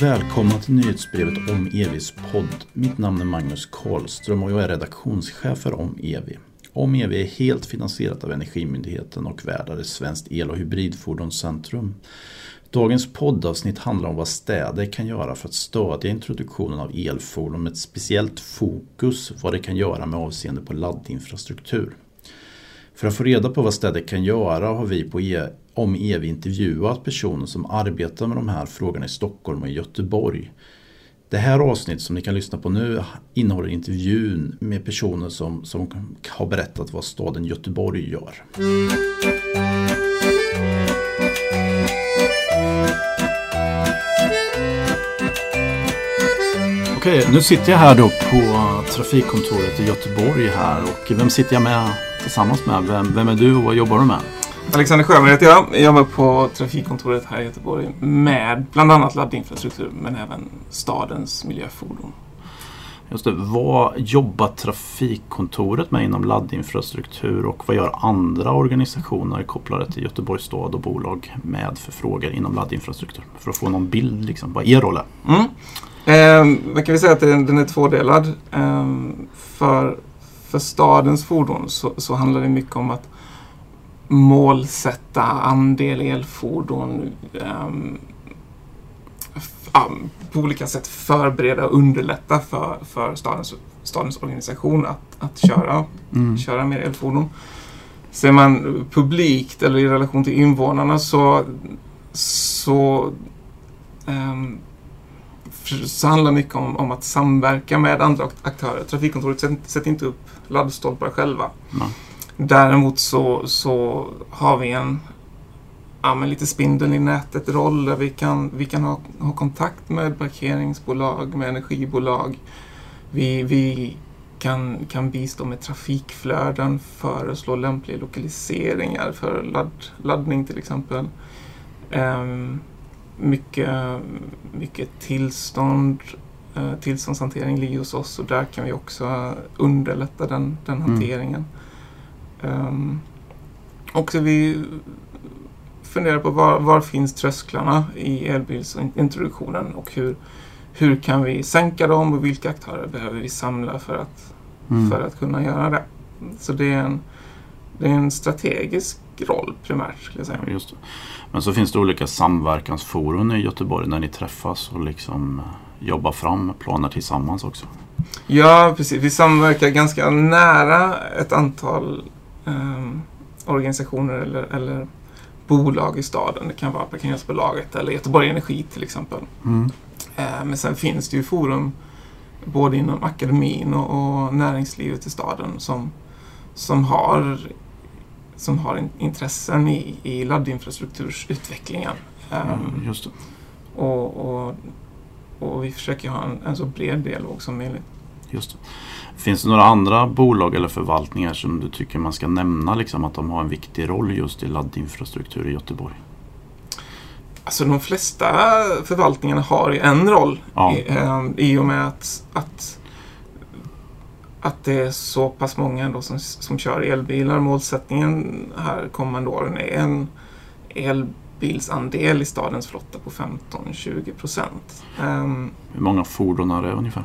Välkomna till nyhetsbrevet om EVs podd. Mitt namn är Magnus Karlström och jag är redaktionschef för Om EV. Om EV är helt finansierat av Energimyndigheten och värdar svenskt el och hybridfordonscentrum. Dagens poddavsnitt handlar om vad städer kan göra för att stödja introduktionen av elfordon med ett speciellt fokus vad det kan göra med avseende på laddinfrastruktur. För att få reda på vad städer kan göra har vi på e- om EV intervjuat personer som arbetar med de här frågorna i Stockholm och i Göteborg. Det här avsnittet som ni kan lyssna på nu innehåller intervjun med personer som, som har berättat vad staden Göteborg gör. Okej, nu sitter jag här då på trafikkontoret i Göteborg här och vem sitter jag med tillsammans med? Vem, vem är du och vad jobbar du med? Alexander Sjöberg heter jag. Jag jobbar på trafikkontoret här i Göteborg med bland annat laddinfrastruktur men även stadens miljöfordon. Just det. Vad jobbar trafikkontoret med inom laddinfrastruktur och vad gör andra organisationer kopplade till Göteborgs stad och bolag med för frågor inom laddinfrastruktur? För att få någon bild, liksom, vad er roll är. Mm. Eh, man kan vi säga att den är tvådelad. Eh, för, för stadens fordon så, så handlar det mycket om att målsätta andel elfordon um, um, på olika sätt förbereda och underlätta för, för stadens, stadens organisation att, att köra, mm. köra mer elfordon. Ser man publikt eller i relation till invånarna så, så, um, så handlar mycket om, om att samverka med andra aktörer. Trafikkontoret sätter inte upp laddstolpar själva. Mm. Däremot så, så har vi en ja, men lite spindeln i nätet roll där vi kan, vi kan ha, ha kontakt med parkeringsbolag, med energibolag. Vi, vi kan, kan bistå med trafikflöden, föreslå lämpliga lokaliseringar för ladd, laddning till exempel. Um, mycket, mycket tillstånd, uh, tillståndshantering ligger hos oss och där kan vi också underlätta den, den mm. hanteringen. Mm. Um, också vi funderar på var, var finns trösklarna i elbilsintroduktionen och hur, hur kan vi sänka dem och vilka aktörer behöver vi samla för att, mm. för att kunna göra det. Så det är en, det är en strategisk roll primärt skulle jag säga. Just det. Men så finns det olika samverkansforum i Göteborg när ni träffas och liksom jobbar fram planer tillsammans också. Ja, precis. Vi samverkar ganska nära ett antal um, organisationer eller, eller bolag i staden. Det kan vara parkeringsbolaget eller Göteborg Energi till exempel. Mm. Uh, men sen finns det ju forum både inom akademin och, och näringslivet i staden som, som har som har intressen i, i laddinfrastruktursutvecklingen. Um, det. Och, och, och, vi försöker ha en, en så bred dialog som möjligt. Just det. Finns det några andra bolag eller förvaltningar som du tycker man ska nämna liksom, att de har en viktig roll just i laddinfrastruktur i Göteborg? Alltså de flesta förvaltningarna har ju en roll ja. i, eh, i och med att, att, att det är så pass många ändå som, som kör elbilar. Målsättningen här kommande åren är en elbilsandel i stadens flotta på 15-20 procent. Um, Hur många fordon är det ungefär?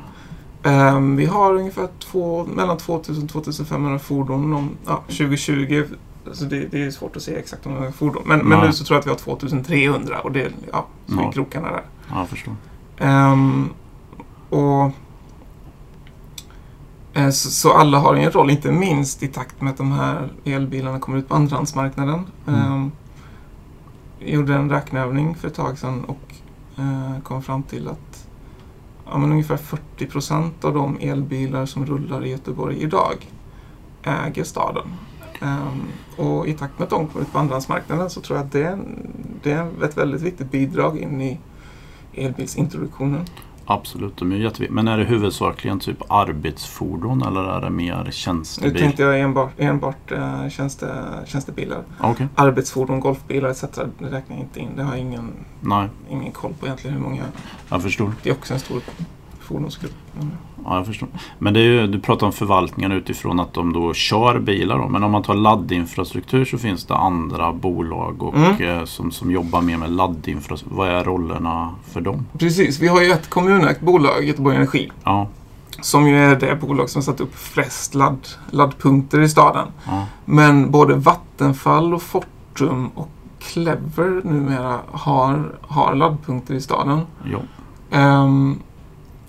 Um, vi har ungefär två, mellan 2000 2500 fordon om, ja, 2020. Alltså det, det, är svårt att säga exakt hur många fordon. Men, men, nu så tror jag att vi har 2300 och det ja, så ja. är krokarna där. Ja, jag förstår. Um, och eh, så, så, alla har en roll, inte minst i takt med att de här elbilarna kommer ut på andrahandsmarknaden. Mm. Um, jag gjorde en räkneövning för ett tag sedan och uh, kom fram till att ja, men ungefär 40 procent av de elbilar som rullar i Göteborg idag äger staden. Um, och i takt med att de kommer ut på andrahandsmarknaden så tror jag att det det är ett väldigt viktigt bidrag in i elbilsintroduktionen. Absolut, de är jätteviktiga. Men är det huvudsakligen typ arbetsfordon eller är det mer tjänstebil? Nu tänkte jag enbart, enbart uh, tjänste, tjänstebilar. Okay. Arbetsfordon, golfbilar etc. Det räknar jag inte in. Det har jag ingen, ingen koll på egentligen hur många. Jag förstår. Det är också en stor fordonsgruppen. Ja, jag förstår. Men ju, du pratar om förvaltningen utifrån att de då kör bilar. Då. Men om man tar laddinfrastruktur så finns det andra bolag och, Mm. eh, som, som jobbar mer med laddinfrastruktur. Vad är rollerna för dem? Precis, vi har ju ett kommunägt bolag, Göteborg Energi, Ja, som ju är det bolag som satt upp flest ladd, laddpunkter i staden. ja, Men både Vattenfall och Fortum och Clever numera har, har laddpunkter i staden. ja. Ehm,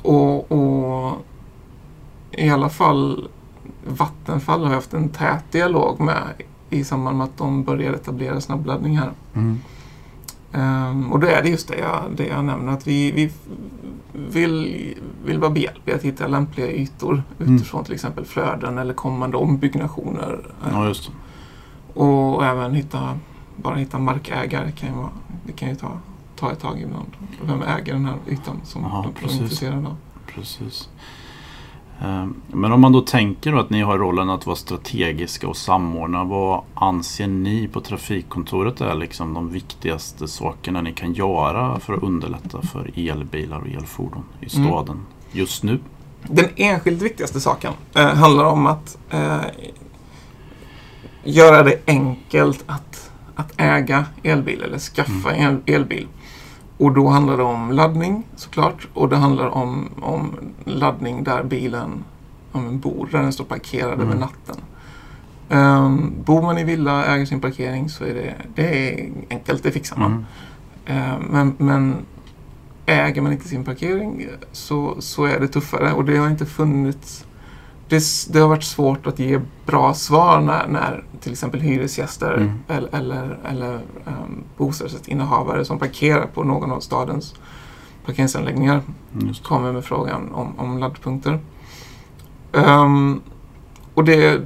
och, och i alla fall Vattenfall har jag haft en tät dialog med i samband med att de börjar etablera snabbladdning här. Mm. Ehm, och då är det just det jag, det jag nämner, att vi, vi vill, vill vara behjälpliga att hitta lämpliga ytor Mm. utifrån till exempel flöden eller kommande ombyggnationer. ja just. Och även hitta, bara hitta markägare kan ju vara, det kan ju ta, ta ett tag ibland. Vem äger den här ytan som Ja, de är intresserade av? Precis. Ehm, Men om man då tänker då att ni har rollen att vara strategiska och samordna. Vad anser ni på trafikkontoret är liksom de viktigaste sakerna ni kan göra för att underlätta för elbilar och elfordon i Mm. staden just nu? Den enskilt viktigaste saken eh, handlar om att eh, göra det enkelt att, att äga elbil eller skaffa Mm. en elbil. Och då handlar det om laddning såklart och det handlar om, om laddning där bilen ja, bor, där den står parkerad Mm. över natten. Um, bor man i villa, äger sin parkering så är det, det är enkelt, det fixar man. Mm. Eh, Men, men äger man inte sin parkering så, så är det tuffare och det har inte funnits det, det har varit svårt att ge bra svar när, när till exempel hyresgäster Mm. eller, eller, eller um, bostadsrättsinnehavare som parkerar på någon av stadens parkeringsanläggningar Mm, Just. kommer med frågan om, om laddpunkter. Ehm, och det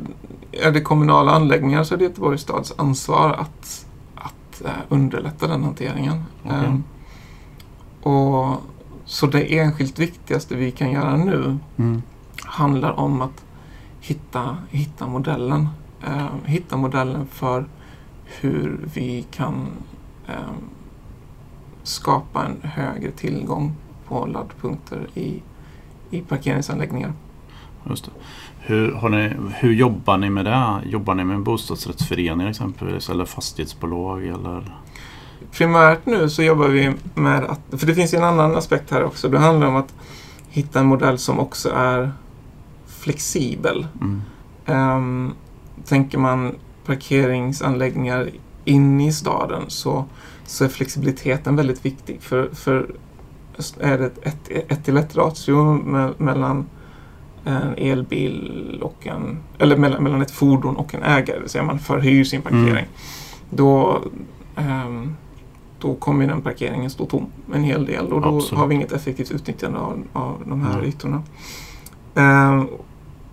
är det kommunala anläggningar så är det Göteborgs stads ansvar att, att eh, underlätta den hanteringen. Okej. Ehm, och, så det enskilt viktigaste vi kan göra nu Mm. Handlar om att hitta, hitta modellen. Eh, hitta modellen för hur vi kan eh, skapa en högre tillgång på laddpunkter i, i parkeringsanläggningar. Just det. Hur, ni, hur jobbar ni med det? Jobbar ni med en bostadsrättsförening exempelvis eller fastighetsbolag? Eller? Primärt nu så jobbar vi med att, för det finns en annan aspekt här också, det handlar om att hitta en modell som också är flexibel. Mm. Ehm, tänker man parkeringsanläggningar inne i staden så, så är flexibiliteten väldigt viktig. För, för är det ett, ett, till ett ratio me, mellan en elbil och en, eller mellan, mellan ett fordon och en ägare, det vill säga man förhyr sin parkering, Mm. då, ehm, då kommer den parkeringen stå tom en hel del och då Absolut. har vi inget effektivt utnyttjande av, av de här Nej. ytorna. Ehm,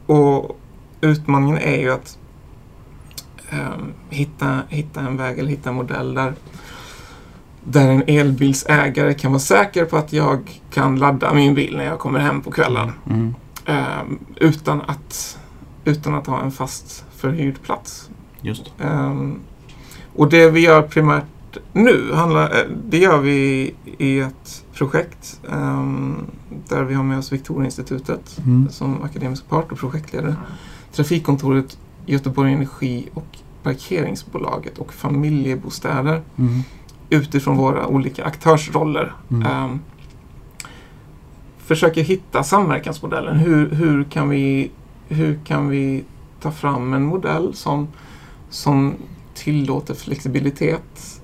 och utmaningen är ju att ehm, hitta, hitta en väg eller hitta en modell där, där en elbilsägare kan vara säker på att jag kan ladda min bil när jag kommer hem på kvällen. Mm. Ehm, utan, att, utan att ha en fast förhyrd plats. Just. Ehm, och det vi gör primärt nu, handlar, eh, det gör vi i ett projekt ehm, där vi har med oss Victoriainstitutet Mm. som akademisk part och projektledare. Trafikkontoret, Göteborg Energi och Parkeringsbolaget och Familjebostäder Mm. utifrån våra olika aktörsroller. Mm. Ehm, försöker hitta samverkansmodellen. Hur, hur, kan vi, hur kan vi ta fram en modell som, som tillåter flexibilitet,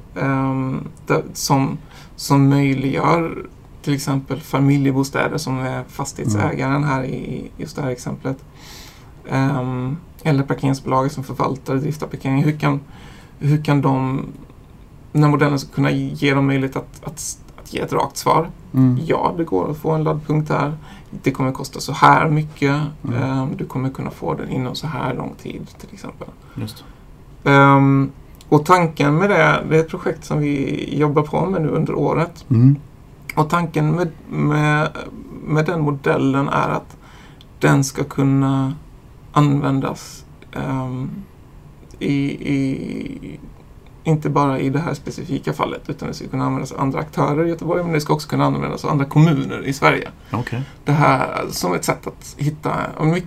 som, som möjliggör till exempel familjebostäder som är fastighetsägaren här i just det här exemplet. Ehm, eller parkeringsbolaget som förvaltar och driftar parkering. Hur kan, hur kan de, den här modellen ska kunna ge dem möjlighet att, att, att ge ett rakt svar. Mm. Ja, det går att få en laddpunkt här. Det kommer kosta så här mycket. Mm. Ehm, du kommer kunna få den inom så här lång tid till exempel. Just Ehm, och tanken med det, det är ett projekt som vi jobbar på med nu under året. Mm. Och tanken med, med, med den modellen är att den ska kunna användas ehm, i, i, inte bara i det här specifika fallet utan det ska kunna användas av andra aktörer i Göteborg men det ska också kunna användas av andra kommuner i Sverige. Okej. Det här som ett sätt att hitta,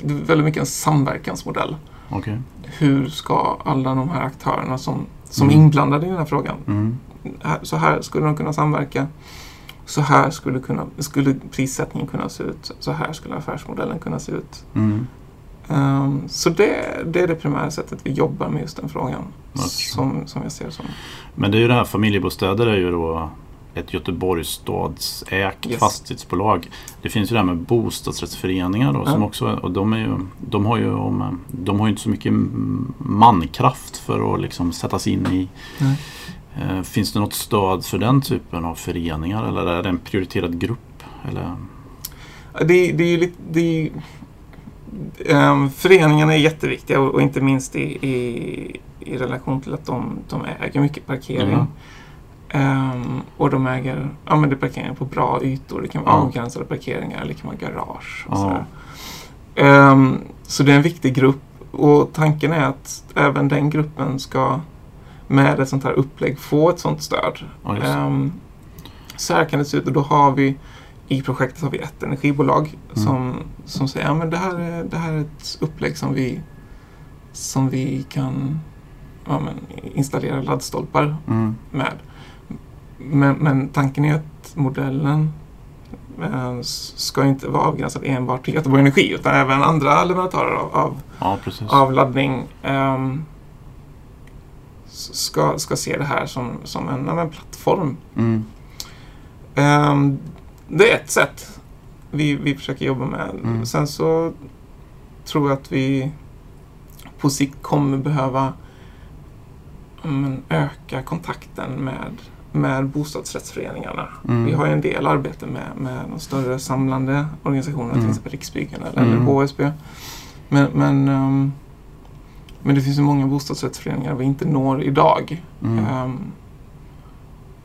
väldigt mycket en samverkansmodell. Okej. Hur ska alla de här aktörerna som, som är Mm. inblandade i den här frågan, Mm. så här skulle de kunna samverka. Så här skulle, kunna, skulle prissättningen kunna se ut. Så här skulle affärsmodellen kunna se ut. Mm. Ehm, så det, det är det primära sättet vi jobbar med just den frågan. Som, som jag ser som. Men det är ju det här familjebostäder är ju då ett Göteborgs stadsägt Yes. fastighetsbolag. Det finns ju det här med bostadsrättsföreningar då, som Ja. också, och de, är ju, de, har ju, de har ju inte så mycket mankraft för att liksom sätta sig in i Nej. Eh, Finns det något stöd för den typen av föreningar eller är det en prioriterad grupp? Eller? Det, det är ju lite... Det är, ehm, föreningarna är jätteviktiga och, och inte minst i, i, i relation till att de, de äger mycket parkering. Mm. Ehm, och de äger ja, men det är parkeringar på bra ytor. Det kan vara Ja. avgränsade parkeringar eller det kan vara garage. Och Ja. sådär. Ehm, så det är en viktig grupp och tanken är att även den gruppen ska med ett sånt här upplägg få ett sånt stöd. Ja. Ehm, så här kan det se ut och då har vi i projektet har vi ett energibolag Mm. som, som säger att men det, här är, det här är ett upplägg som vi, som vi kan ja, men, installera laddstolpar Mm. med. Men, men tanken är att modellen eh, ska inte vara avgränsad enbart till Göteborg Energi utan även andra leverantörer av, av, Ja, av laddning s- ska, ska se det här som, som en, men plattform. Mm. Ehm, det är ett sätt vi, vi försöker jobba med. Mm. Sen så tror jag att vi på sikt kommer behöva men, öka kontakten med, med bostadsrättsföreningarna. Mm. Vi har ju en del arbete med, med de större samlande organisationerna, Mm. till exempel Riksbyggen eller, Mm. eller HSB. Men, men, ehm, men det finns ju många bostadsrättsföreningar vi inte når idag. Ehm,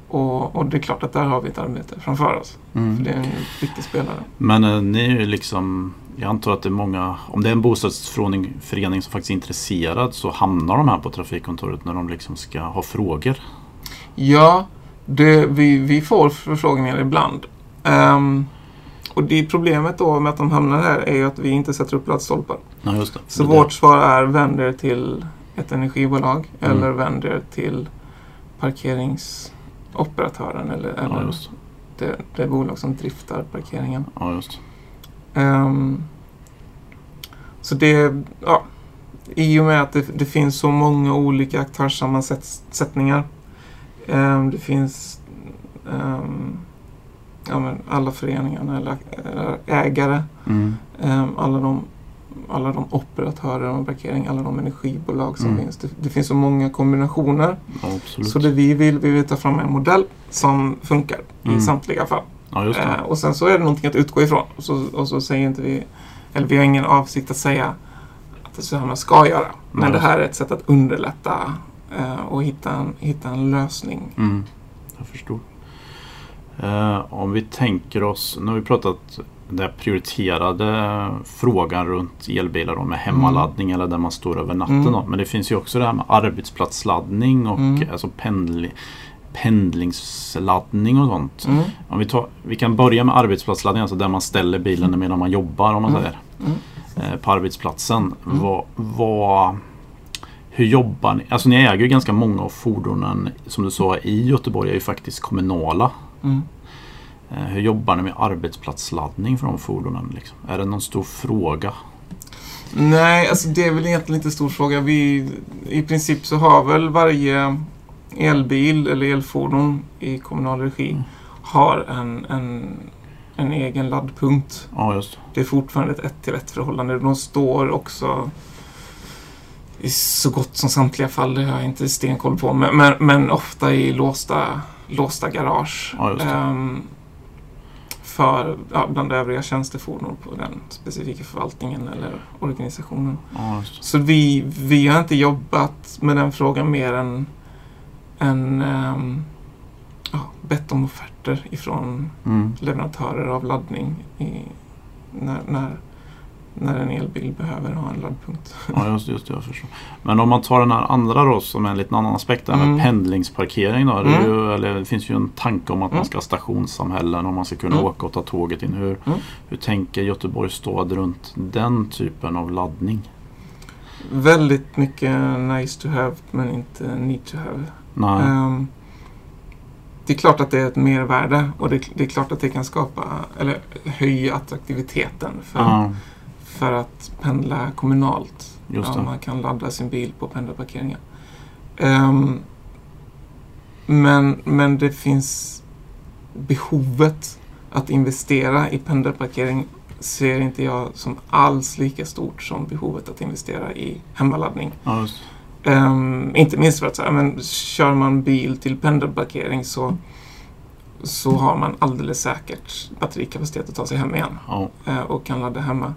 och, och det är klart att där har vi ett arbete framför oss. För Mm. det är en viktig spelare. Men eh, ni är ju liksom Jag antar att det är många Om det är en bostadsförening förening som faktiskt är intresserad så hamnar de här på trafikkontoret när de liksom ska ha frågor. Ja, det, vi, vi får förfrågningar ibland. Ehm, och det problemet då med att de hamnar här är ju att vi inte sätter upp laddstolpar. Ja, just det. Så det vårt svar är vänd er till ett energibolag Mm. eller vänd er till parkeringsoperatören eller, Ja, eller just, det, det bolag som driftar parkeringen. ja, just. Ehm, så det, ja, i och med att det, det finns så många olika aktörssammansättningar. Ehm, det finns ehm, ja, men alla föreningarna eller, eller ägare. Mm. ehm, alla, de, alla de operatörer av parkering, alla de energibolag som Mm. finns. Det, det finns så många kombinationer. Absolut. Så det vi vill, vi vill ta fram en modell som funkar Mm. i samtliga fall. ja, det. och sen så är det någonting att utgå ifrån. Och så, och så säger inte vi, eller vi har ingen avsikt att säga att det är så här man ska göra. Men det här är ett sätt att underlätta och hitta en, hitta en lösning. Mm. Jag förstår. Eh, om vi tänker oss, nu har vi pratat den prioriterade frågan runt elbilar då, med hemmaladdning eller där man står över natten. Mm. Då. Men det finns ju också det här med arbetsplatsladdning och Mm. alltså pendli, pendlingsladdning och sånt. Mm. Om vi, tar, vi kan börja med arbetsplatsladdning, alltså där man ställer bilen medan man jobbar om man Mm. säger. Mm. Eh, på arbetsplatsen. Mm. Vad, vad, hur jobbar ni? Alltså ni äger ju ganska många av fordonen som du sa i Göteborg är ju faktiskt kommunala. Mm. Eh, hur jobbar ni med arbetsplatsladdning för de fordonen? Liksom? Är det någon stor fråga? Nej, alltså det är väl egentligen inte en stor fråga. Vi, I princip så har väl varje elbil eller elfordon i kommunal regi Mm. har en, en, en egen laddpunkt. Ja, just det. Det är fortfarande ett 1 till 1 förhållande. De står också i så gott som samtliga fall, det har jag inte stenkoll på, men, men, men ofta i låsta, låsta garage. Ja. Ehm, för ja, bland övriga tjänstefordon på den specifika förvaltningen eller organisationen. Ja. Så vi, vi har inte jobbat med den frågan mer än, än ehm, ja, bett om offerter ifrån Mm. leverantörer av laddning i, när, när, när en elbil behöver ha en laddpunkt. Ja, just, just det. Jag förstår. Men om man tar den här andra då som är en liten annan aspekt, där med Mm. pendlingsparkering. Då, det, Mm. ju, eller, det finns ju en tanke om att Mm. man ska ha stationssamhällen och man ska kunna Mm. åka och ta tåget in. Hur, Mm. hur tänker Göteborgs stad runt den typen av laddning? Väldigt mycket nice to have men inte need to have. Nej. Ehm, det är klart att det är ett mervärde och det, det är klart att det kan skapa eller höja attraktiviteten för, ja, för att pendla kommunalt. just det. man kan ladda sin bil på pendelparkeringen. Ehm, men, men det finns behovet att investera i pendelparkering ser inte jag som alls lika stort som behovet att investera i hemmaladdning. Ja. Ehm, inte minst för att så här, men kör man bil till pendelparkering så, så har man alldeles säkert batterikapacitet att ta sig hem igen Ja, eh, och kan ladda hemma.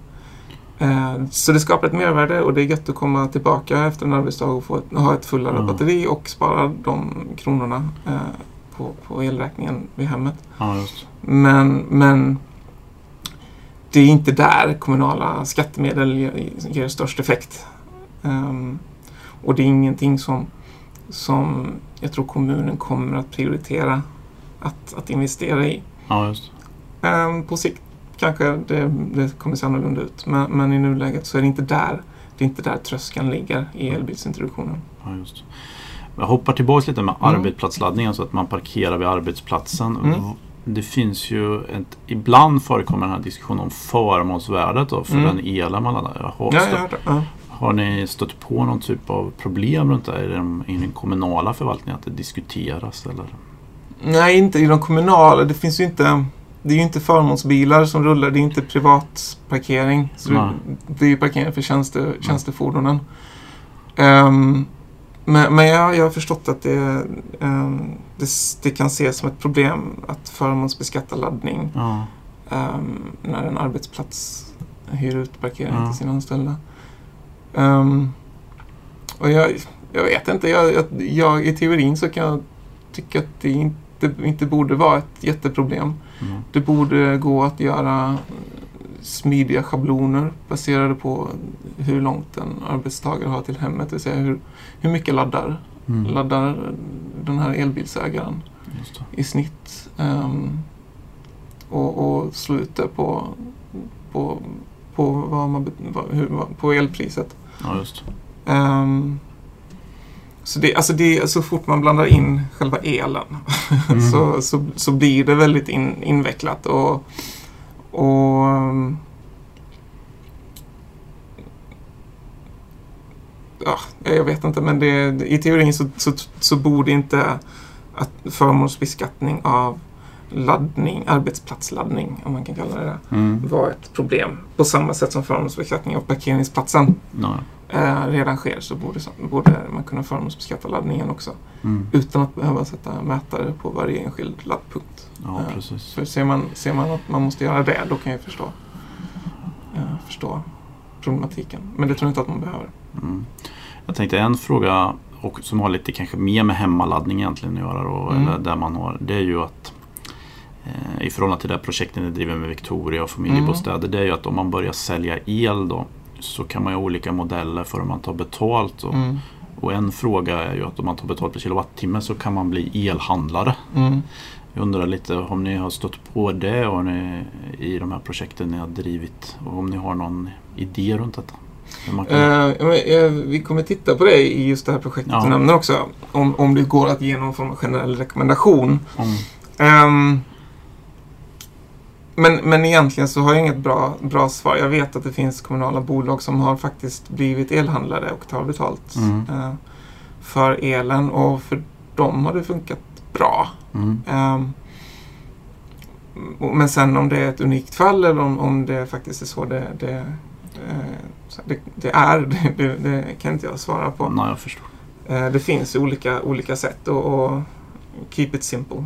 Eh, Så det skapar ett mervärde och det är gött att komma tillbaka efter en arbetsdag och få ett, ha ett fulladdat Mm. batteri och spara de kronorna eh, på, på elräkningen vid hemmet. ja. Men, men det är inte där kommunala skattemedel ger, ger störst effekt. Ehm, och det är ingenting som, som jag tror kommunen kommer att prioritera att, att investera i. Ja. Ehm, på sikt kanske det, det kommer se annorlunda ut. Men, men i nuläget så är det inte där det är inte där tröskeln ligger i elbilsintroduktionen. Ja, just. Jag hoppar tillbaka lite med Mm. arbetsplatsladdningen så att man parkerar vid arbetsplatsen. Mm. Det finns ju ett, ibland förekommer den här diskussionen om förmånsvärdet då för Mm. den elen man laddar. Har, Ja, hörde. Ja. har ni stött på någon typ av problem runt det här i den, i den kommunala förvaltningen? Att det diskuteras eller? Nej, inte i de kommunala. Det finns ju inte... Det är ju inte förmånsbilar som rullar. Det är inte privatparkering. Så det, Nej. det är ju parkering för tjänste, tjänstefordonen. Ehm, men men jag, jag har förstått att det, ehm, det, det kan ses som ett problem att förmånsbeskatta laddning Ja, ehm, när en arbetsplats hyr ut parkering Ja. till sina anställda. Och jag, jag vet inte. Jag, jag, jag, I teorin så kan jag tycka att det inte, inte borde vara ett jätteproblem. mm. Det borde gå att göra smidiga schabloner baserade på hur långt en arbetstagare har till hemmet. Det vill säga hur, hur mycket laddar, Mm. laddar den här elbilsägaren det. i snitt. ehm, och, och slå ut det på, på, på, vad man, vad, hur, på elpriset. Ja, just det. Så, det, alltså det, så fort man blandar in själva elen Mm. så, så, så blir det väldigt in, invecklat. Och, och ja, jag vet inte, men det, i teorin så, så, så borde inte att förmånsbeskattning av laddning, arbetsplatsladdning, om man kan kalla det det, Mm. vara ett problem. På samma sätt som förmånsbeskattning av parkeringsplatsen Ja. Eh, redan sker så borde, borde man kunna förmånsbeskatta laddningen också. Mm. Utan att behöva sätta mätare på varje enskild laddpunkt. ja, precis. För ser man, ser man att man måste göra det, då kan jag förstå, eh, förstå problematiken. Men det tror jag inte att man behöver. Mm. Jag tänkte en fråga och som har lite kanske mer med hemmaladdning egentligen att göra. Då, Mm. eller där man har, det är ju att eh, i förhållande till det här projektet ni driver med Victoria och familjebostäder. Det är ju att om man börjar sälja el då så kan man ju ha olika modeller för hur man tar betalt. Och, Mm. och en fråga är ju att om man tar betalt per kilowattimme så kan man bli elhandlare. Mm. Jag undrar lite om ni har stött på det och ni, i de här projekten ni har drivit och om ni har någon idé runt detta? Kan, eh, vi kommer titta på det i just det här projektet Ja. du nämner också. Om, om det går att ge någon form av generell rekommendation. om, Ehm, men, men egentligen så har jag inget bra, bra svar. Jag vet att det finns kommunala bolag som har faktiskt blivit elhandlare och tar betalt Mm. eh, för elen och för dem har det funkat bra. mm, och- men sen om det är ett unikt fall eller om, om det faktiskt är så det, det, eh, det, det är, det, det, kan inte jag svara på. nej, jag förstår. Eh, det finns olika, olika sätt och, och keep it simple.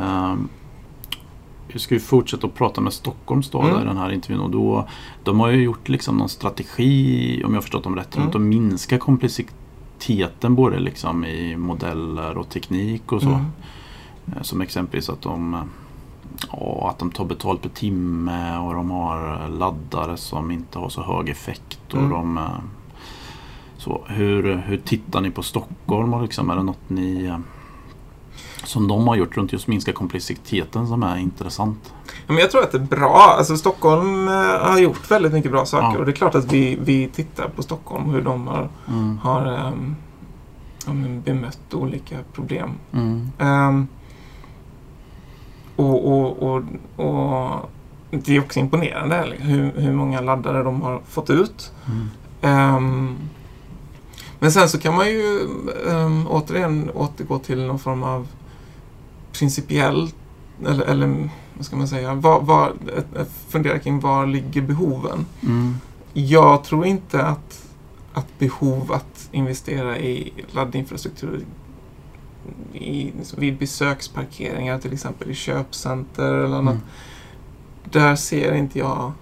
Um, vi ska ju fortsätta att prata med Stockholms stad Mm. i den här intervjun och då, de har ju gjort liksom någon strategi, om jag har förstått dem rätt, Mm. runt att minska komplexiteten både liksom i modeller och teknik och så. Mm. Eh, Som exempelvis att de, Ja, att de tar betalt per timme och de har laddare som inte har så hög effekt. Och Mm. de, eh, så, hur, hur tittar ni på Stockholm? Och liksom, är det något ni eh, som de har gjort runt just minska komplexiteten som är intressant? Ja, Men jag tror att det är bra. Alltså Stockholm eh, har gjort väldigt mycket bra saker. Ja. Och det är klart att vi, vi tittar på Stockholm, hur de har, Mm. har men bemött olika problem. Mm. Ehm, och, och, och, och det är också imponerande hur, hur många laddare de har fått ut. Mm. Ehm, men sen så kan man ju um, återigen återgå till någon form av principiell eller, eller vad ska man säga, ett- ett fundera kring var ligger behoven? Mm. Jag tror inte att, att behov att investera i laddinfrastruktur i, vid besöksparkeringar till exempel i köpcenter eller annat. Mm. Där ser inte jag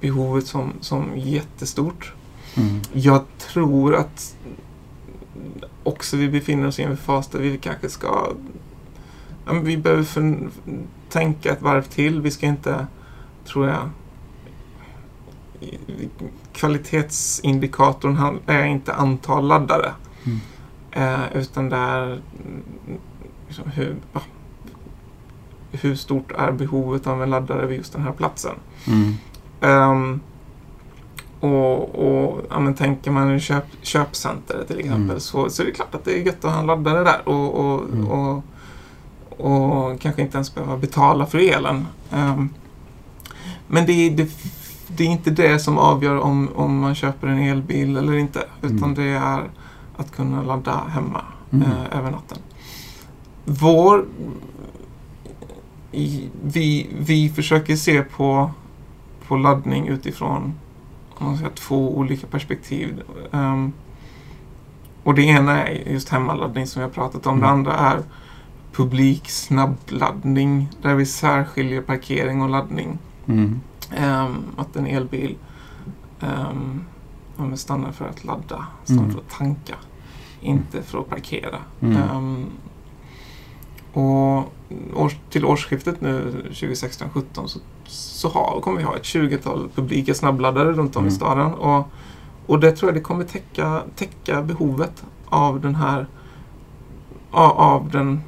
behovet som, som jättestort. Mm. Jag tror att också vi befinner oss i en fas där vi kanske ska... Ja, vi behöver fun- tänka ett varv till. Vi ska inte, tror jag... Kvalitetsindikatorn är inte antal laddare. Mm. Eh, utan det är liksom hur, ja, hur stort är behovet av en laddare vid just den här platsen. Mm. Ehm, och och ja, men tänker man i köp, köpcenter till exempel Mm. så, så är det klart att det är gött att ha en laddare där och, och, Mm. och, och kanske inte ens behöva betala för elen. Ehm, men det, är- det, det är inte det som avgör om, om man köper en elbil eller inte utan Mm. det är att kunna ladda hemma Mm. eh, över natten. Vår... I, vi, vi försöker se på, på laddning utifrån om man säger, två olika perspektiv. Ehm, och det ena är just hemmaladdning som vi har pratat om. Mm. Det andra är publik snabbladdning där vi särskiljer parkering och laddning. Mm. Ehm, att en elbil um, stannar för att ladda, stannar Mm. för att tanka. Inte för att parkera. Ehm, och års, till årsskiftet nu 2016-17 så, så har, kommer vi ha ett 20-tal publika snabbladdare runt om i Mm. staden. Och, och det tror jag det kommer täcka, täcka behovet av den här av, den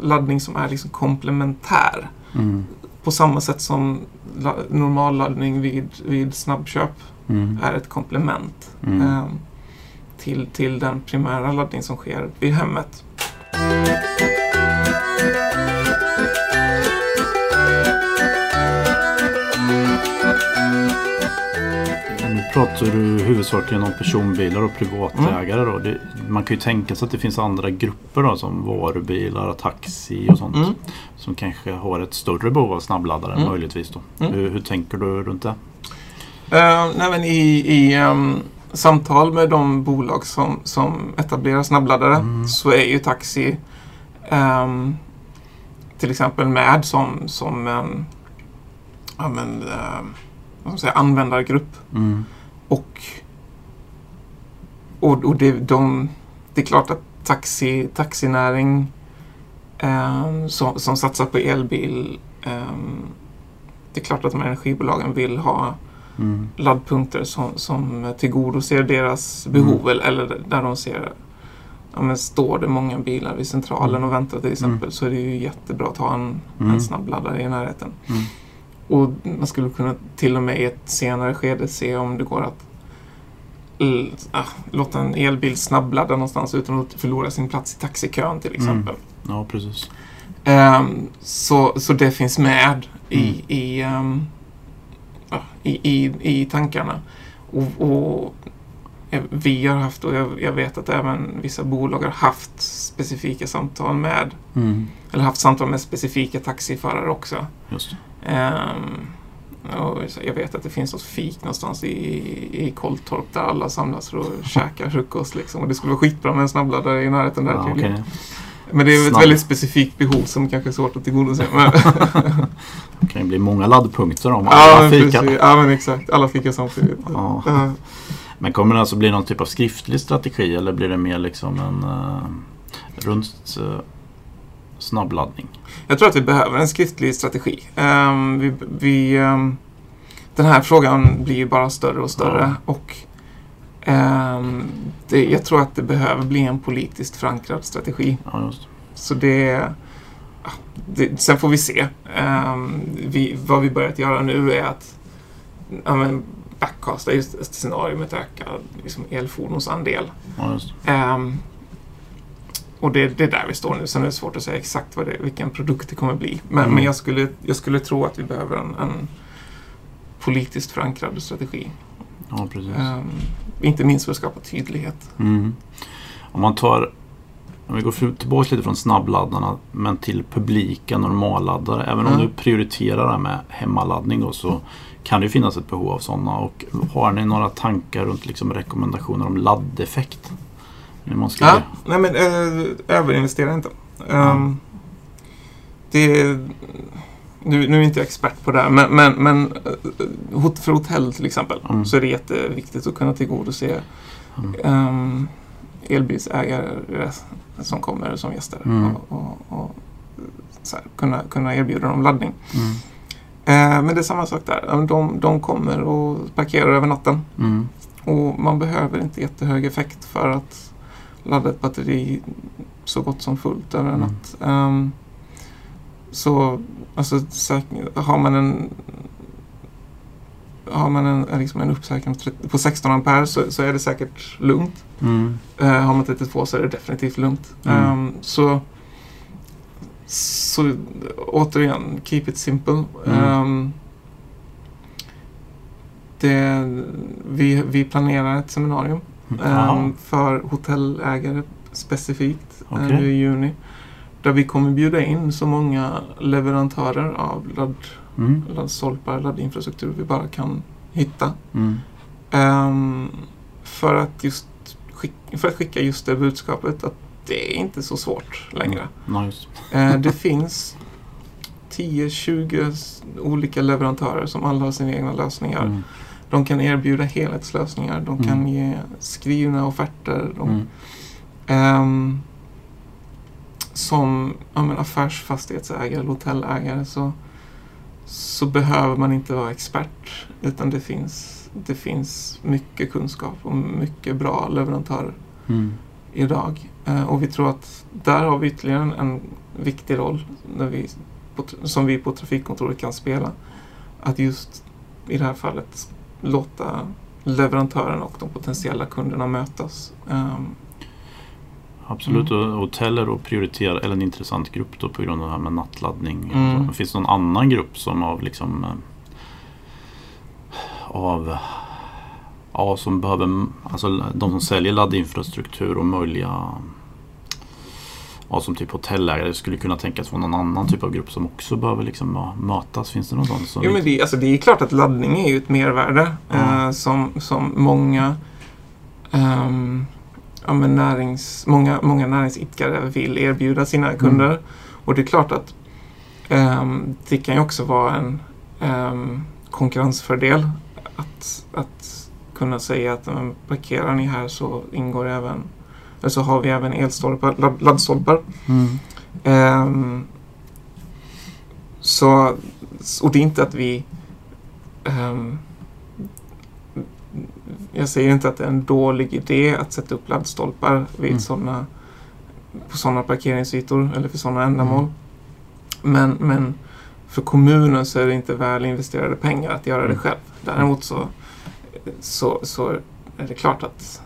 laddning som är liksom komplementär Mm. på samma sätt som normal laddning vid, vid snabbköp Mm. är ett komplement ehm, till, till den primära laddning som sker vid hemmet. Pratar du huvudsakligen om personbilar och privatägare. Då. Det, man kan ju tänka sig att det finns andra grupper då, som varubilar, taxi och sånt. Mm. Som kanske har ett större behov av snabbladdare Mm. möjligtvis. Då. Mm. Hur, hur tänker du runt det? Uh, nej, men I i ehm, samtal med de bolag som, som etablerar snabbladdare Mm. så är ju taxi ehm, till exempel med som, som en ja, men, ehm, vad ska man säga, användargrupp. Mm. Och, och, och det, de, det är klart att taxi, taxinäring ehm, som, som satsar på elbil ehm, det är klart att de energibolagen vill ha Mm. laddpunkter som, som tillgodoser deras behov eller, eller där de ser Ja, men står det många bilar vid centralen och väntar till exempel så är det ju jättebra att ha en, Mm. en snabbladdare i närheten. Mm. Och man skulle kunna till och med i ett senare skede se om det går att ah, låta en elbil snabbladda någonstans utan att förlora sin plats i taxikön till exempel. Ja, precis. Ehm, så, så det finns med i, Mm. i, ehm, ja, i, i, i tankarna. Och, och eh, vi har haft, och jag, jag vet att även vissa bolag har haft specifika samtal med, Mm. eller haft samtal med specifika taxiförare också. Just Ehm, jag vet att det finns något fik någonstans i, i Kolltorp där alla samlas för att käka frukost. Liksom. Och det skulle vara skitbra med en snabbladdare i närheten där Ja, okej. Men det är ett Snabb. väldigt specifikt behov som kanske är svårt att tillgodose. Men, Det kan ju bli många laddpunkter om ja, alla men fikar. ja, men exakt. Alla fikar samtidigt. Ja. Ja. Men kommer det alltså bli någon typ av skriftlig strategi eller blir det mer liksom en uh, runt... eh, snabbladdning? Jag tror att vi behöver en skriftlig strategi. Um, vi, vi, um, den här frågan blir ju bara större och större. Ja. Och um, det, jag tror att det behöver bli en politiskt förankrad strategi. Ja. Så det, det sen får vi se. Vi, vad vi börjat göra nu är att ja, men backcasta just scenariot öka liksom elfordonsandel. Ja, just. Och det, det är där vi står nu. Sen är det svårt att säga exakt vad det, vilken produkt det kommer bli. Men, Mm. men jag, skulle, jag skulle tro att vi behöver en, en politiskt förankrad strategi. Ja, precis. Ehm, inte minst för att skapa tydlighet. Mm. Om man tar om vi går tillbaka lite från snabbladdarna men till publika normalladdare. Även om Mm. du prioriterar det här med hemmaladdning då, så kan det ju finnas ett behov av sådana. Och har ni några tankar runt liksom rekommendationer om laddeffekt? Hur man ska Ja, nej men äh, överinvestera inte. Ehm, det, nu, nu är inte jag expert på det här, men, men, men eh, för hotell till exempel Mm. så är det jätteviktigt att kunna tillgodose Mm. um, elbilsägare som kommer som gäster Mm. och, och, och så här, kunna, kunna erbjuda dem laddning. Mm. Eh, men det är samma sak där. De, de kommer och parkerar över natten Mm. och man behöver inte jättehög effekt för att ladda ett batteri så gott som fullt över en Mm. natt. Ehm, så alltså, har man en har man en, liksom en uppsäkring på 30 på 16 ampere så, så är det säkert lugnt. Mm. Eh, har man 32 så är det definitivt lugnt. Mm. Ehm, så, så återigen, keep it simple. Ehm, det, vi, vi planerar ett seminarium Jaha. ehm, för hotellägare specifikt eh, Okej. nu i juni. Där vi kommer bjuda in så många leverantörer av ladd, Mm. laddstolpar, laddinfrastruktur vi bara kan hitta. Mm. Ehm, för, att just skick- för att skicka just det budskapet att det är inte så svårt längre. Ja, just. Eh, det finns 10-20 s- olika leverantörer som alla har sina egna lösningar. De kan erbjuda helhetslösningar. De kan Mm. ge skrivna offerter. De, Mm. Ehm, som ja, men affärsfastighetsägare eller hotellägare så, så behöver man inte vara expert. Utan det finns, det finns mycket kunskap och mycket bra leverantörer Mm. idag. Eh, och vi tror att där har vi ytterligare en, en viktig roll när vi, på, som vi på trafikkontoret kan spela. Att just i det här fallet låta leverantören och de potentiella kunderna mötas. Ehm, Absolut, Mm. och hoteller och prioriterar, eller en intressant grupp då på grund av det här med nattladdning. Mm. Finns det någon annan grupp som av liksom eh, av ja, som behöver, alltså de som säljer laddinfrastruktur och möjliga ja, som typ hotellägare skulle kunna tänkas vara någon annan typ av grupp som också behöver liksom mötas. Finns det någon sån? Jo, men det, alltså, det är klart att laddning är ju ett mervärde Ja. eh, som, som många, ehm, ja, men närings, många, många näringsidkare vill erbjuda sina kunder. Och det är klart att ehm, det kan ju också vara en ehm, konkurrensfördel att, att kunna säga att parkerar ni här så ingår även eller så har vi även elstolpar, ladd, laddstolpar. Mm. Ehm, så, och det är inte att vi... ehm, jag säger inte att det är en dålig idé att sätta upp laddstolpar vid Mm. såna, på sådana parkeringsytor eller för sådana ändamål. Men, men för kommunen så är det inte väl investerade pengar att göra det Mm. själv. Däremot så, så, så är det klart att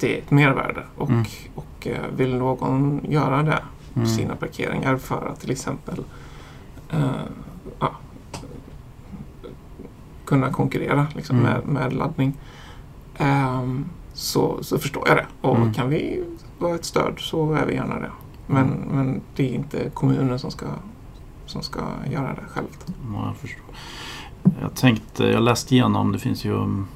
det är ett mervärde. Och, Mm. och eh, vill någon göra det på Mm. sina parkeringar för att till exempel eh, ja, kunna konkurrera liksom, Mm. med, med laddning. Ehm, så, så förstår jag det. Och Mm. kan vi vara ett stöd så är vi gärna det. Men, Mm. men det är inte kommunen som ska, som ska göra det självt. Ja, jag förstår. Jag tänkte, jag läste igenom, det finns ju mm,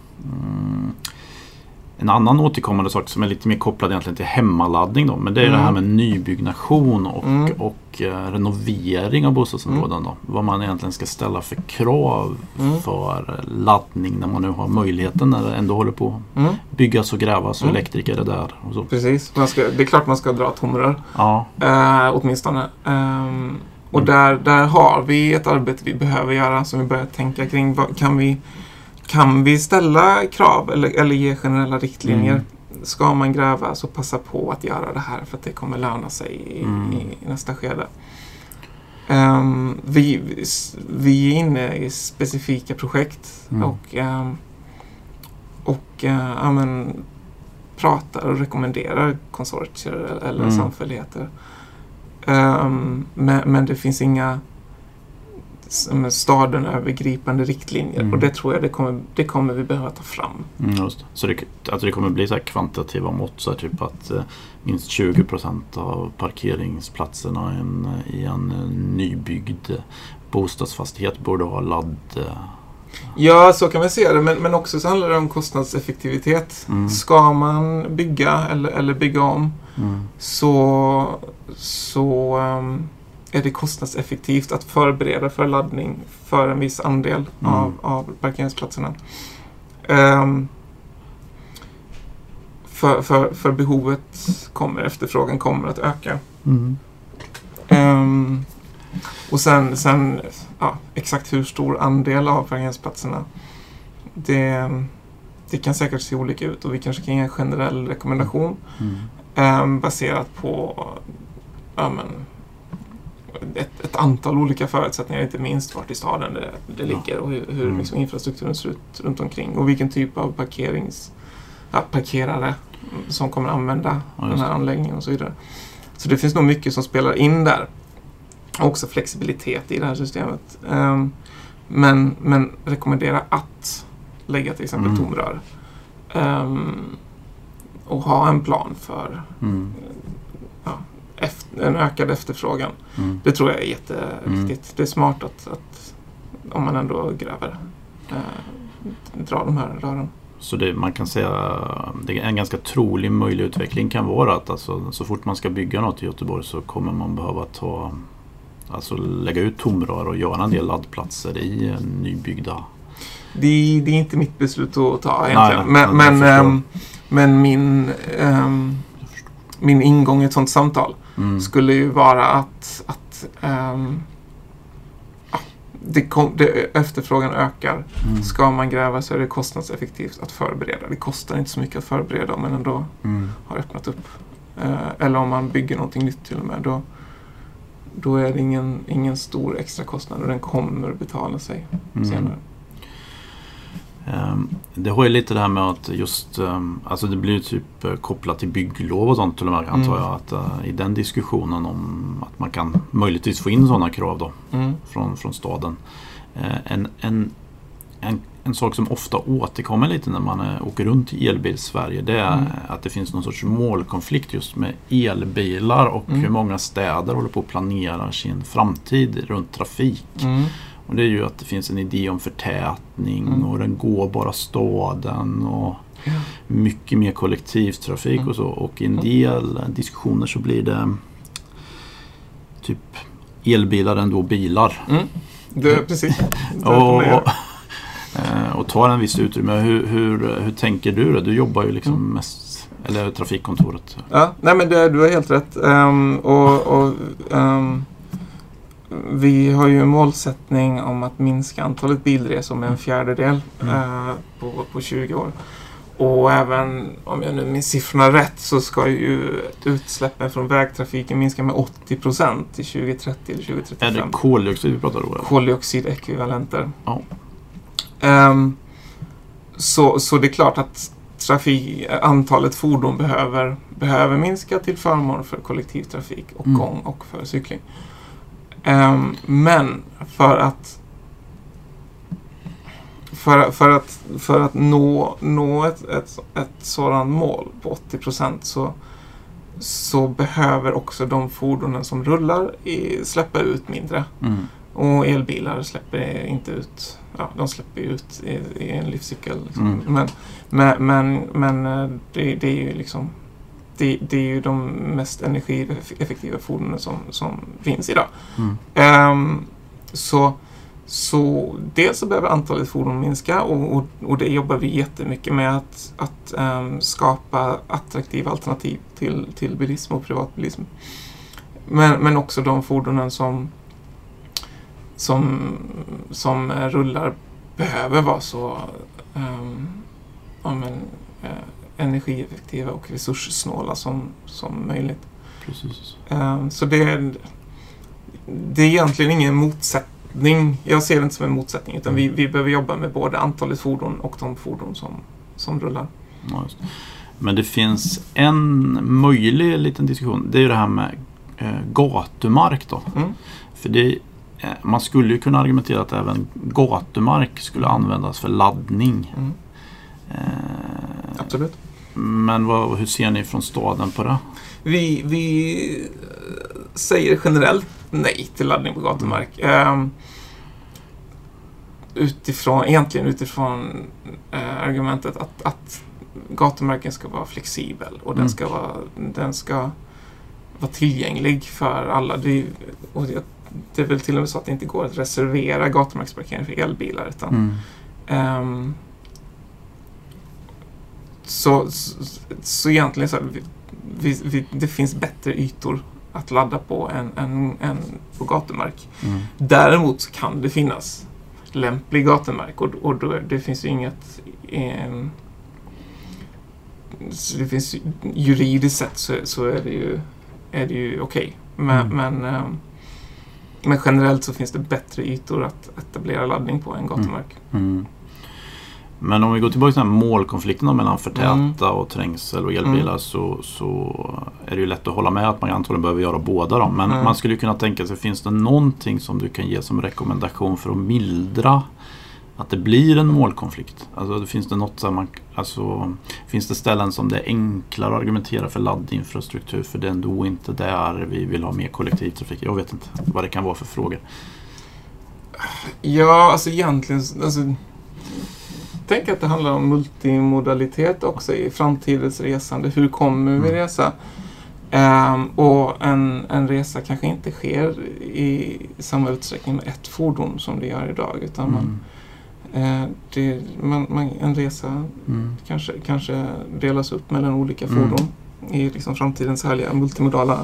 en annan återkommande sak som är lite mer kopplad egentligen till hemmaladdning då, men det är Mm. det här med nybyggnation och, Mm. och eh, renovering av bostadsområden. Då. Vad man egentligen ska ställa för krav Mm. för laddning när man nu har möjligheten när det ändå håller på Mm. att byggas och grävas och Mm. elektriker är där. Och så. Precis. Man ska, det är klart man ska dra tomrör. Ja, Eh, åtminstone. Ehm, och Mm. där, där har vi ett arbete vi behöver göra som vi börjar tänka kring. Kan, vi, kan vi ställa krav eller, eller ge generella riktlinjer? Mm. Ska man gräva så passa på att göra det här för att det kommer löna sig i, Mm. i, nästa skede. Ehm, vi, vi är inne i specifika projekt Mm. och, ehm, och eh, ja, men, pratar och rekommenderar konsortier eller Mm. samfälligheter. Ehm, men, men det finns inga staden övergripande riktlinjer Mm. och det tror jag det kommer, det kommer vi behöva ta fram. mm, just det. Så det, alltså det kommer bli så här kvantitativa mått, så här typ att eh, minst 20 procent av parkeringsplatserna i en, i en eh, nybyggd bostadsfastighet borde ha ladd... eh, Ja, så kan man se det, men, men också så handlar det om kostnadseffektivitet. Mm. Ska man bygga eller, eller bygga om Mm. så, så ehm, är det kostnadseffektivt att förbereda för laddning för en viss andel Mm. av, av parkeringsplatserna. Ehm, för, för, för behovet kommer, efterfrågan kommer att öka. Mm. Ehm, och sen, sen ja, exakt hur stor andel av parkeringsplatserna det, det kan säkert se olika ut och vi kanske kan ge en generell rekommendation Mm. ehm, baserat på ja, men, ett, ett antal olika förutsättningar, inte minst vart i staden det, det ligger och hur, hur Mm. liksom, infrastrukturen ser ut runt omkring och vilken typ av parkerings, ja, parkerare som kommer använda Ja, den här anläggningen och så vidare. Så det finns nog mycket som spelar in där. Och också flexibilitet i det här systemet. Ehm, men, men rekommendera att lägga till exempel Mm. tomrör. Ehm, och ha en plan för Mm. En ökad efterfrågan. Mm. Det tror jag är jätteviktigt. Det är smart att, att om man ändå gräver eh, dra de här rören. Så det, man kan säga det är en ganska trolig möjlig utveckling kan vara att alltså, så fort man ska bygga något i Göteborg så kommer man behöva ta Alltså lägga ut tomrör och göra en del laddplatser i nybyggda Det, det är inte mitt beslut att ta egentligen. nej, men, men, ehm, men min, ehm, min ingång i ett sånt samtal mm. skulle ju vara att, att ja, det kom, det, efterfrågan ökar. Mm. Ska man gräva så är det kostnadseffektivt att förbereda. Det kostar inte så mycket att förbereda om man ändå Mm. har öppnat upp. Eh, eller om man bygger någonting nytt till och med. Då, då är det ingen, ingen stor extra kostnad och den kommer betala sig Mm. senare. Ehm, Det har ju lite det här med att just, ehm, alltså det blir typ eh, kopplat till bygglov och sånt till och med antar Mm. jag. Att eh, i den diskussionen om att man kan möjligtvis få in sådana krav då Mm. från, från staden. Eh, En, en, en, en sak som ofta återkommer lite när man åker runt i elbil-Sverige det är Mm. att det finns någon sorts målkonflikt just med elbilar och Mm. hur många städer håller på att planera sin framtid runt trafik. Mm. Och det är ju att det finns en idé om förtätning Mm. och den gåbara staden och Ja. mycket mer kollektivtrafik Mm. och så. Och i en del diskussioner så blir det typ elbilar än då bilar. Mm. Det, precis. Det jag och, eh, och tar en viss utrymme. Hur, hur, hur tänker du då? Du jobbar ju liksom Mm. mest, eller trafikkontoret. Ja, nej men det, du har helt rätt. Ehm, och, och, ehm, vi har ju en målsättning om att minska antalet bilresor med en fjärdedel Mm. eh, på, på 20 år. Och även, om jag nu minns siffrorna rätt, så ska ju utsläppen från vägtrafiken minska med 80 procent till 2030 eller Är det 2035 koldioxid vi pratar eller? koldioxidekvivalenter. Ja. Ehm, så, så det är klart att trafik, antalet fordon behöver, behöver minska till förmån för kollektivtrafik och Mm. gång och för cykling. Ehm, men för att för, för att, för att nå, nå ett, ett, ett sådant mål på 80 procent så, så behöver också de fordonen som rullar i, släppa ut mindre. Mm. Och elbilar släpper inte ut, ja de släpper ut i, i en livscykel. Liksom. Mm. Men, men, men, men eh, det, det är ju liksom det, det är ju de mest energieffektiva fordonen som, som finns idag. Mm. Ehm, så, så dels så behöver antalet fordon minska och, och, och det jobbar vi jättemycket med att, att ehm, skapa attraktiva alternativ till, till bilism och privatbilism. Men, men också de fordonen som, som, som rullar behöver vara så ehm, ja, men, eh, energieffektiva och resurssnåla som, som möjligt. Precis. Ehm, Så det är, det är egentligen ingen motsättning. Jag ser det inte som en motsättning utan vi, vi behöver jobba med både antalet fordon och de fordon som, som rullar. Ja. Men det finns en möjlig liten diskussion. Det är ju det här med eh, gatumark då. Mm. För det, eh, man skulle ju kunna argumentera att även gatumark skulle användas för laddning. Mm. Eh, Absolut. Men vad, hur ser ni från staden på det? Vi, vi eh, säger generellt nej till laddning på gatumark. Ehm, utifrån, egentligen utifrån eh, argumentet att, att gatumarken ska vara flexibel och den Mm. ska vara, den ska vara tillgänglig för alla. Det, och det, det är väl till och med så att det inte går att reservera gatumarksparkering för elbilar. Utan, Mm. Ehm, så, så, så egentligen så vi, vi, det finns bättre ytor att ladda på än, än, än på gatumark. Mm. Däremot kan det finnas lämplig gatumark och, och då, det finns ju inget så det finns ju- juridiskt sett så, så är det ju, är det ju okej. Men, Mm. men, ehm, men generellt så finns det bättre ytor att etablera laddning på än gatumark. Mm. Men om vi går tillbaka till den här målkonflikten mellan förtäta Mm. och trängsel och elbilar så, så är det ju lätt att hålla med att man antagligen behöver göra båda dem. Men Mm. man skulle kunna tänka sig, finns det någonting som du kan ge som rekommendation för att mildra att det blir en målkonflikt? Alltså finns det något så man, alltså, finns det ställen som det är enklare att argumentera för laddinfrastruktur för det är ändå inte där vi vill ha mer kollektivtrafik? Jag vet inte vad det kan vara för frågor. Ja, alltså egentligen... Alltså, tänk att det handlar om multimodalitet också i framtidens resande. Hur kommer vi Mm. resa? Ehm, och en, en resa kanske inte sker i samma utsträckning med ett fordon som det gör idag. Utan man, Mm. eh, det, man, man, en resa Mm. kanske, kanske delas upp mellan olika Mm. fordon i liksom framtidens härliga multimodala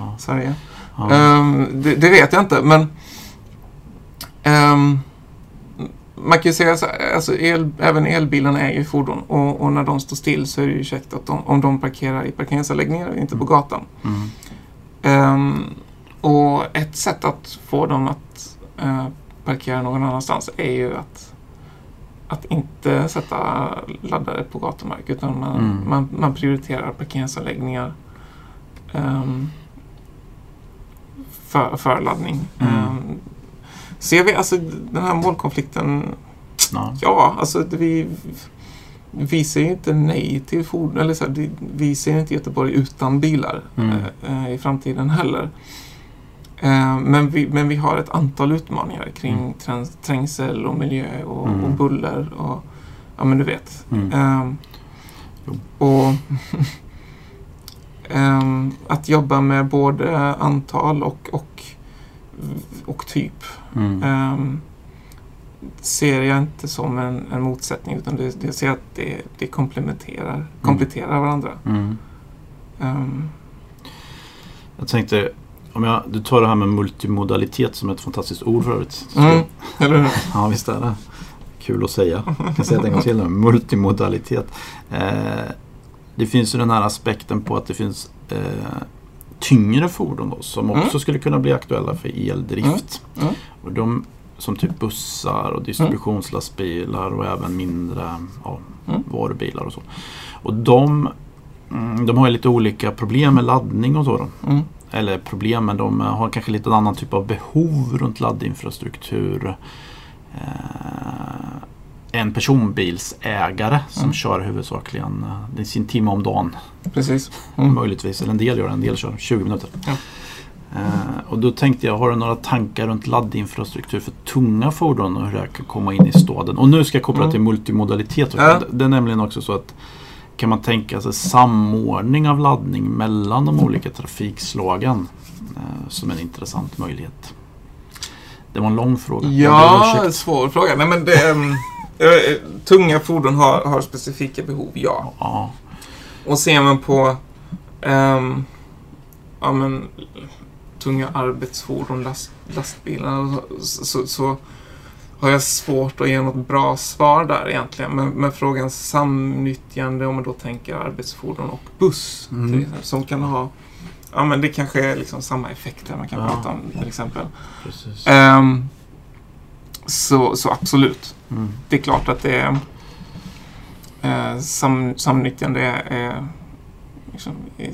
Ja. Sverige. Ja. Ehm, det, det vet jag inte, men ehm, man kan ju säga så alltså el, även elbilarna är ju fordon och, och när de står still så är det ju käckt att de, om de parkerar i parkeringsanläggningar och inte på gatan. Mm. Ehm, och ett sätt att få dem att eh, parkera någon annanstans är ju att, att inte sätta laddare på gatumark utan man, Mm. man, man prioriterar parkeringsanläggningar ehm, för, för laddning. Mm. Ehm, ser vi alltså den här målkonflikten Ja. Ja, alltså vi, vi säger inte nej till fordon. Eller så här, vi ser inte Göteborg utan bilar Mm. eh, eh, i framtiden heller. Eh, men, vi, men vi har ett antal utmaningar kring Mm. träng, trängsel och miljö och, Mm. och buller. Och, ja, men du vet. Jo. och ehm, att jobba med både antal och, och, och typ Mm. ehm, ser jag inte som en, en motsättning utan det, det ser jag att det, det komplementerar, kompletterar varandra. Mm. Ehm, Jag tänkte, om jag, du tar det här med multimodalitet som ett fantastiskt ord för övrigt. Mm, eller hur? Ja, visst är det. Kul att säga. Jag kan säga det en gång till nu. Multimodalitet. Eh, det finns ju den här aspekten på att det finns eh, tyngre fordon då, som Mm. också skulle kunna bli aktuella för eldrift. Mm. Mm. Och de som typ bussar och distributionslastbilar och även mindre ja, Mm. varubilar och så. Och de, mm, de har lite olika problem med laddning och så. Mm. Eller problem, men de har kanske lite annan typ av behov runt laddinfrastruktur. En personbilsägare som Mm. kör huvudsakligen eh, sin timme om dagen. Precis. Mm. Möjligtvis, eller en del gör det, en del kör 20 minuter. Ja. Eh, och då tänkte jag, har du några tankar runt laddinfrastruktur för tunga fordon och hur det kan komma in i staden? Och nu ska jag koppla Mm. till multimodalitet. Ja. Det, det är nämligen också så att kan man tänka sig samordning av laddning mellan de olika trafikslagen eh, som en intressant möjlighet? Det var en lång fråga. Ja, svår fråga. Nej, men det, ehm, eh, tunga fordon har, har specifika behov, ja. Ja. Och ser man på ehm, ja, men, tunga arbetsfordon, last, lastbilar, så, så, så har jag svårt att ge något bra svar där egentligen. Men, men frågan samnyttjande, om man då tänker arbetsfordon och buss, Mm. till exempel, som kan ha Ja, men det kanske är liksom samma effekter man kan Ja. prata om till exempel. Ehm, så, så absolut. Mm. Det är klart att det är eh, sam, samnyttjande är, liksom, är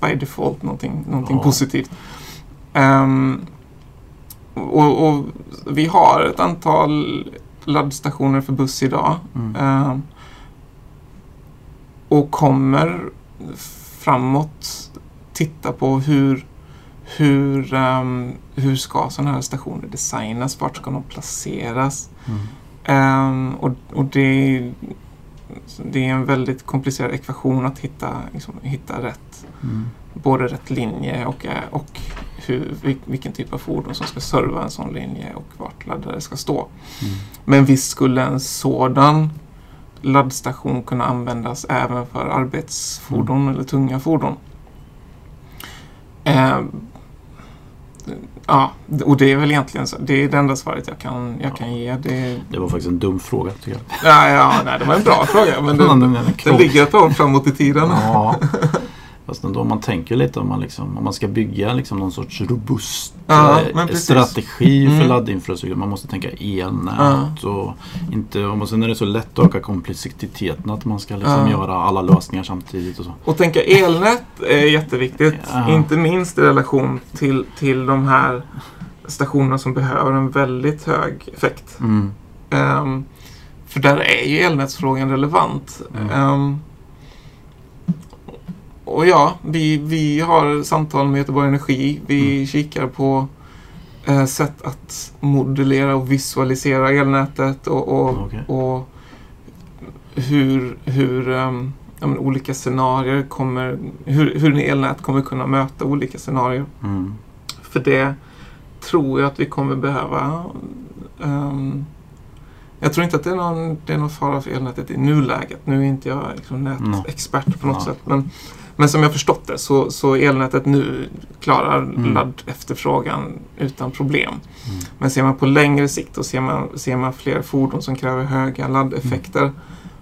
by default någonting, någonting Ja. positivt. Ehm, och, och vi har ett antal laddstationer för buss idag. Mm. Ehm, och kommer framåt titta på hur hur, ehm, hur ska sådana här stationer designas? Vart ska de placeras? Mm. Ehm, och och det, det är en väldigt komplicerad ekvation att hitta, liksom, hitta rätt, Mm. både rätt linje och, eh, och hur, vil- vilken typ av fordon som ska serva en sån linje och vart laddare ska stå. Mm. Men visst skulle en sådan laddstation kunna användas även för arbetsfordon eller tunga fordon. Ehm, ja, och det är väl egentligen så. Det är det enda svaret jag kan, jag kan ge. Det, Det var faktiskt en dum fråga tycker jag. ja, ja, nej, det var en bra fråga, men Den- den, ligger ett år framåt i tiden. Ja. Fast ändå man tänker lite om man, liksom, om man ska bygga liksom någon sorts robust Ja, eh, strategi för Mm. laddinfrastruktur. Man måste tänka elnät och inte, och sen är det så lätt att öka komplexiteten att man ska liksom Ja. göra alla lösningar samtidigt och så. Och tänka elnät är jätteviktigt. Ja. Inte minst i relation till, till de här stationerna som behöver en väldigt hög effekt. Mm. Ehm, för där är ju elnätsfrågan relevant. Mm. Ehm, och ja, vi, vi har samtal med Göteborg Energi. Vi Mm. kikar på eh, sätt att modellera och visualisera elnätet och, och, Okej. och hur, hur ehm, ja, olika scenarier kommer, hur, hur en elnät kommer kunna möta olika scenarier. Mm. För det tror jag att vi kommer behöva. ehm, jag tror inte att det är någon, det är någon fara för elnätet i nuläget. Nu är inte jag liksom nätexpert på något Ja. sätt. Men, men som jag förstått det så, så elnätet nu klarar Mm. laddefterfrågan utan problem. Mm. Men ser man på längre sikt och ser man, ser man fler fordon som kräver höga laddeffekter Mm.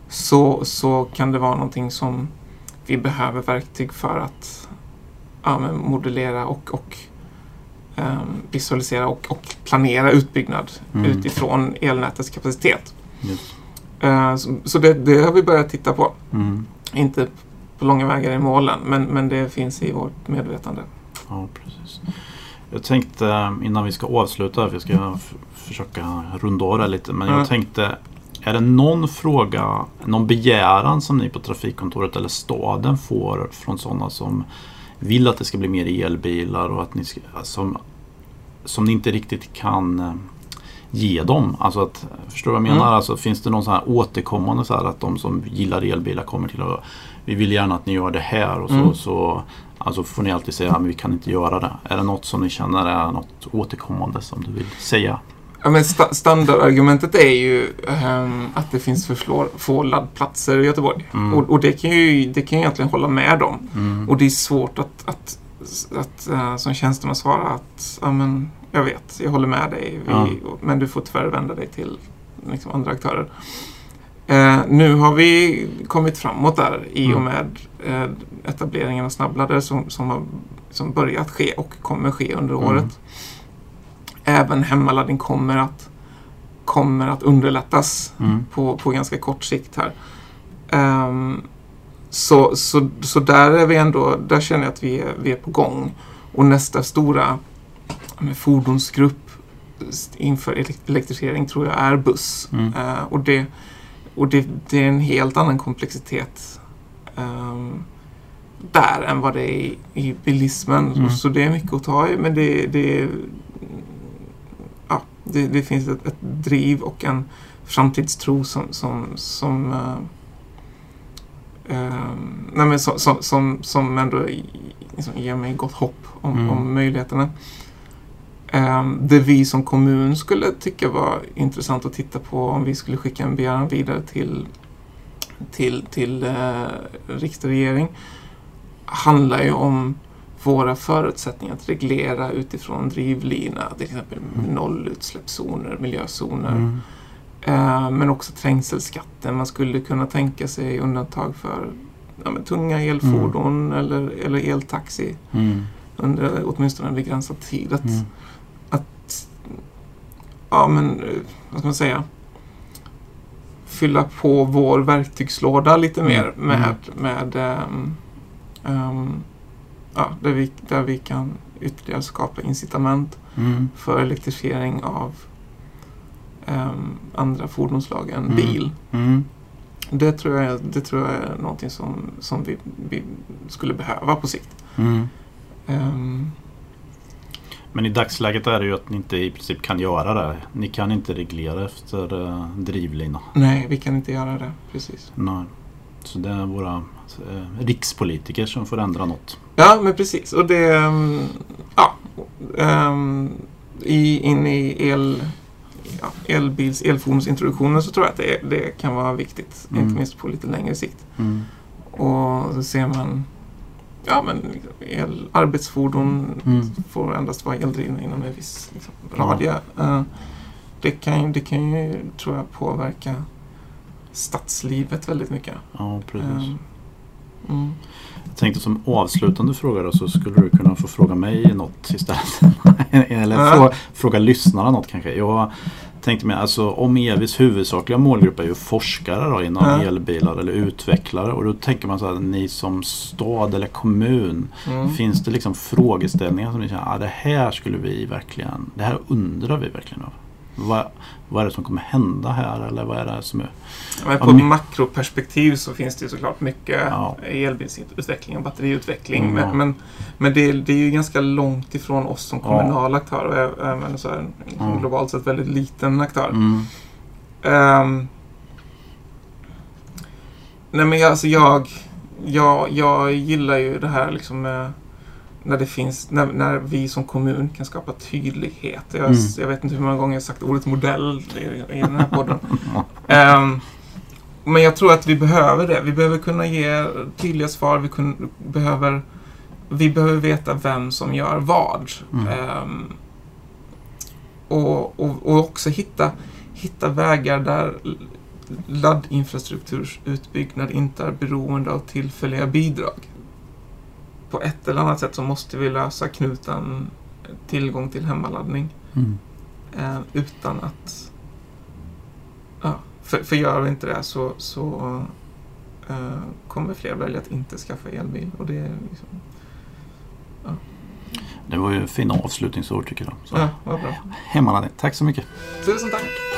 så, så kan det vara någonting som vi behöver verktyg för att ja, modellera och, och ehm, visualisera och, och planera utbyggnad Mm. utifrån elnätets kapacitet. Just. Eh, så så det, det har vi börjat titta på. Mm. Inte på långa vägar i målen, men, men det finns i vårt medvetande. Ja, precis. Jag tänkte eh, innan vi ska avsluta, för jag ska försöka runda av det lite, men Mm. jag tänkte är det någon fråga, någon begäran som ni på trafikkontoret eller staden får från sådana som vill att det ska bli mer elbilar och att ni ska, som, som ni inte riktigt kan eh, ge dem? Alltså att, förstår du vad jag menar? Mm. Alltså, finns det någon sån här återkommande så här att de som gillar elbilar kommer till och vi vill gärna att ni gör det här och så, Mm. så Alltså får ni alltid säga att vi kan inte göra det. Är det något som ni känner är något återkommande som du vill säga? Ja, men sta standardargumentet är ju ehm, att det finns för få, laddplatser i Göteborg. Mm. Och, och det kan ju det kan jag egentligen hålla med om. Mm. Och det är svårt att, att, att eh, som tjänsteman svara att ja, men, jag vet, jag håller med dig, vi, Ja. men du får tyvärr vända dig till liksom, andra aktörer. Eh, nu har vi kommit framåt där i och Mm. med eh, etableringen av snabbladdare som, som har som börjat ske och kommer ske under Mm. året. Även hemmaladdning kommer att, kommer att underlättas Mm. på, på ganska kort sikt här. Ehm, så, så, så där är vi ändå, där känner jag att vi är, vi är på gång. Och nästa stora fordonsgrupp inför elek- elektrifiering tror jag är buss. Mm. Eh, och det, och det, det är en helt annan komplexitet. Ehm, där än vad det är i, i bilismen. Mm. Så det är mycket att ta i. Men det, det, ja, det, det finns ett, ett driv och en framtidstro som, som, som eh, eh, nej men som, som, som, som ändå liksom ger mig gott hopp om, Mm. om möjligheterna. Um, det vi som kommun skulle tycka var intressant att titta på om vi skulle skicka en begäran vidare till, till, till uh, riksdag och regering handlar ju om våra förutsättningar att reglera utifrån drivlina, till exempel Mm. nollutsläppszoner, miljözoner. Mm. Eh, men också trängselskatten. Man skulle kunna tänka sig undantag för ja, tunga elfordon eller, eller eltaxi Mm. Under åtminstone en begränsad tid. Att, Mm. att ja, men, eh, vad ska man säga, fylla på vår verktygslåda lite Mm. mer med, med ehm, ehm, ja, där, vi, där vi kan ytterligare skapa incitament Mm. för elektrifiering av ehm, andra fordonsslag än Mm. bil. Mm. Det tror jag, det tror jag är någonting som, som vi, vi skulle behöva på sikt. Ehm, Men i dagsläget är det ju att ni inte i princip kan göra det. Ni kan inte reglera efter uh, drivlina. nej, vi kan inte göra det. Precis. Nej. Så det är våra eh, rikspolitiker som får ändra något. Ja, men precis. Och det... ehm, Ja. ehm, i, in i el, ja, elbils, elfordonsintroduktionen så tror jag att det, det kan vara viktigt. Mm. Inte minst på lite längre sikt. Mm. Och så ser man Ja men el, arbetsfordon Mm. får endast vara eldrivna inom en viss liksom, radie. Eh, det, kan, ju- det kan ju, tror jag, påverka stadslivet väldigt mycket. Ja, precis. Eh, mm. Jag tänkte som avslutande fråga då så skulle du kunna få fråga mig något istället. Eller Ja. frå, fråga lyssnarna något kanske. Jag tänkte mig, alltså om EVs huvudsakliga målgrupp är ju forskare då inom Ja. elbilar eller utvecklare och då tänker man så här, ni som stad eller kommun, Mm. finns det liksom frågeställningar som ni känner, ah, det här skulle vi verkligen, det här undrar vi verkligen av. Vad, vad är det som kommer hända här eller vad är det som är... Men Ja, på my- makroperspektiv så finns det såklart mycket Ja. elbilsutveckling och batteriutveckling. Mm, ja. Men, men, men det, är, det är ju ganska långt ifrån oss som Ja. kommunal aktör och ä- även så här, Ja. globalt sett väldigt liten aktör. Mm, Ehm, nej men jag- alltså jag, jag, jag gillar ju det här liksom med när det finns, när, när vi som kommun kan skapa tydlighet. Jag, Mm. jag vet inte hur många gånger jag sagt ordet modell i, i den här podden. Ehm, men jag tror att vi behöver det. Vi behöver kunna ge tydliga svar. Vi, kun, behöver, vi behöver veta vem som gör vad. Mm. Ehm, och, och, och också hitta, hitta vägar där laddinfrastruktursutbyggnad inte är beroende av tillfälliga bidrag. På ett eller annat sätt så måste vi lösa knuten tillgång till hemmaladdning mm, eh, utan att... Ja, för, för gör vi inte det så, så eh, kommer fler välja att inte skaffa elbil. Och det är liksom, Det var ju fina avslutningsord tycker jag. Så. ja, vad bra. Hemmaladdning. Tack så mycket. Tusen tack!